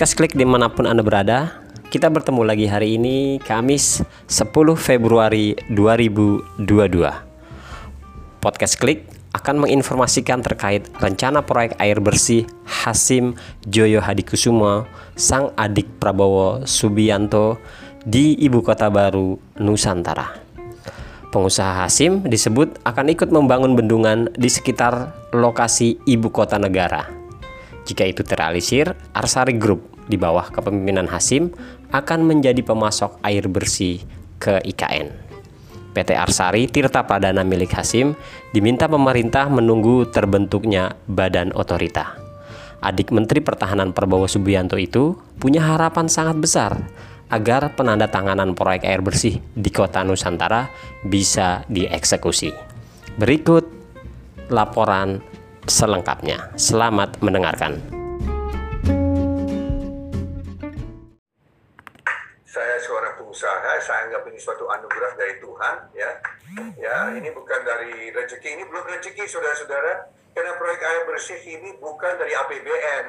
podcast klik di mana pun Anda berada Kita bertemu lagi hari ini Kamis 10 Februari 2022 Podcast klik akan menginformasikan terkait rencana proyek air bersih Hasim Joyo Hadikusumo Sang adik Prabowo Subianto di Ibu Kota Baru Nusantara. Pengusaha Hasim disebut akan ikut membangun bendungan di sekitar lokasi ibu kota negara. Jika itu terrealisir, Arsari Group di bawah kepemimpinan Hasim akan menjadi pemasok air bersih ke IKN. PT Arsari Tirta Pradana milik Hasim diminta pemerintah menunggu terbentuknya badan otorita. Adik Menteri Pertahanan Prabowo Subianto itu punya harapan sangat besar agar penandatanganan proyek air bersih di kota Nusantara bisa dieksekusi. Berikut laporan selengkapnya. Selamat mendengarkan. Pengusaha, saya anggap ini suatu anugerah dari Tuhan, ya. Ya, ini bukan dari rezeki, ini belum rezeki, saudara-saudara. Karena proyek air bersih ini bukan dari APBN.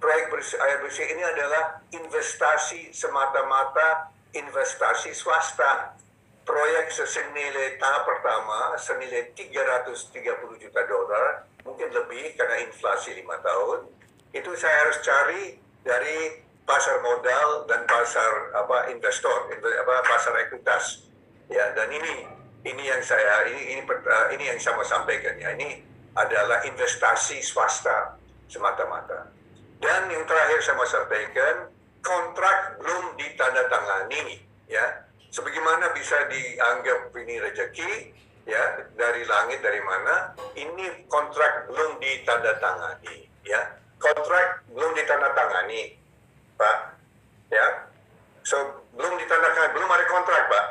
Proyek bersih, air bersih ini adalah investasi semata-mata investasi swasta proyek senilai tahap pertama senilai 330 juta dolar mungkin lebih karena inflasi lima tahun itu saya harus cari dari pasar modal dan pasar apa investor apa pasar ekuitas. Ya dan ini ini yang saya ini ini ini yang saya mau sampaikan ya. Ini adalah investasi swasta semata-mata. Dan yang terakhir saya mau sampaikan kontrak belum ditandatangani ya. Sebagaimana bisa dianggap ini rezeki ya dari langit dari mana ini kontrak belum ditandatangani ya. Kontrak belum ditandatangani pak. Ya. So belum ditandatangani belum ada kontrak pak.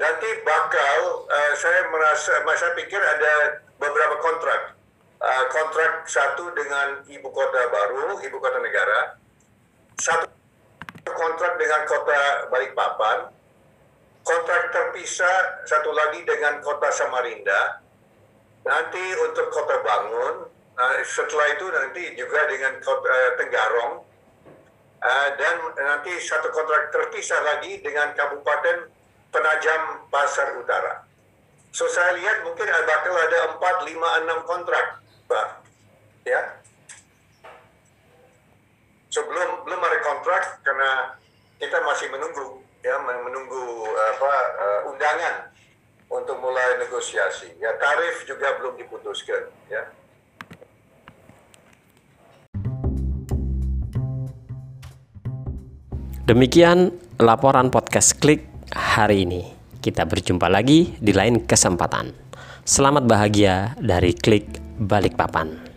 Nanti bakal uh, saya merasa saya pikir ada beberapa kontrak. Uh, kontrak satu dengan ibu kota baru ibu kota negara. Satu kontrak dengan kota Balikpapan. Kontrak terpisah satu lagi dengan kota Samarinda. Nanti untuk kota Bangun, uh, setelah itu nanti juga dengan kota uh, Tenggarong, uh, dan nanti satu kontrak terpisah lagi dengan Kabupaten Penajam Pasar Utara. So saya lihat mungkin bakal ada 4, 5, 6 kontrak, Pak. Ya. So belum belum ada kontrak karena kita masih menunggu ya menunggu apa uh, undangan untuk mulai negosiasi. Ya tarif juga belum diputuskan ya. Demikian laporan podcast Klik hari ini. Kita berjumpa lagi di lain kesempatan. Selamat bahagia dari Klik Balikpapan.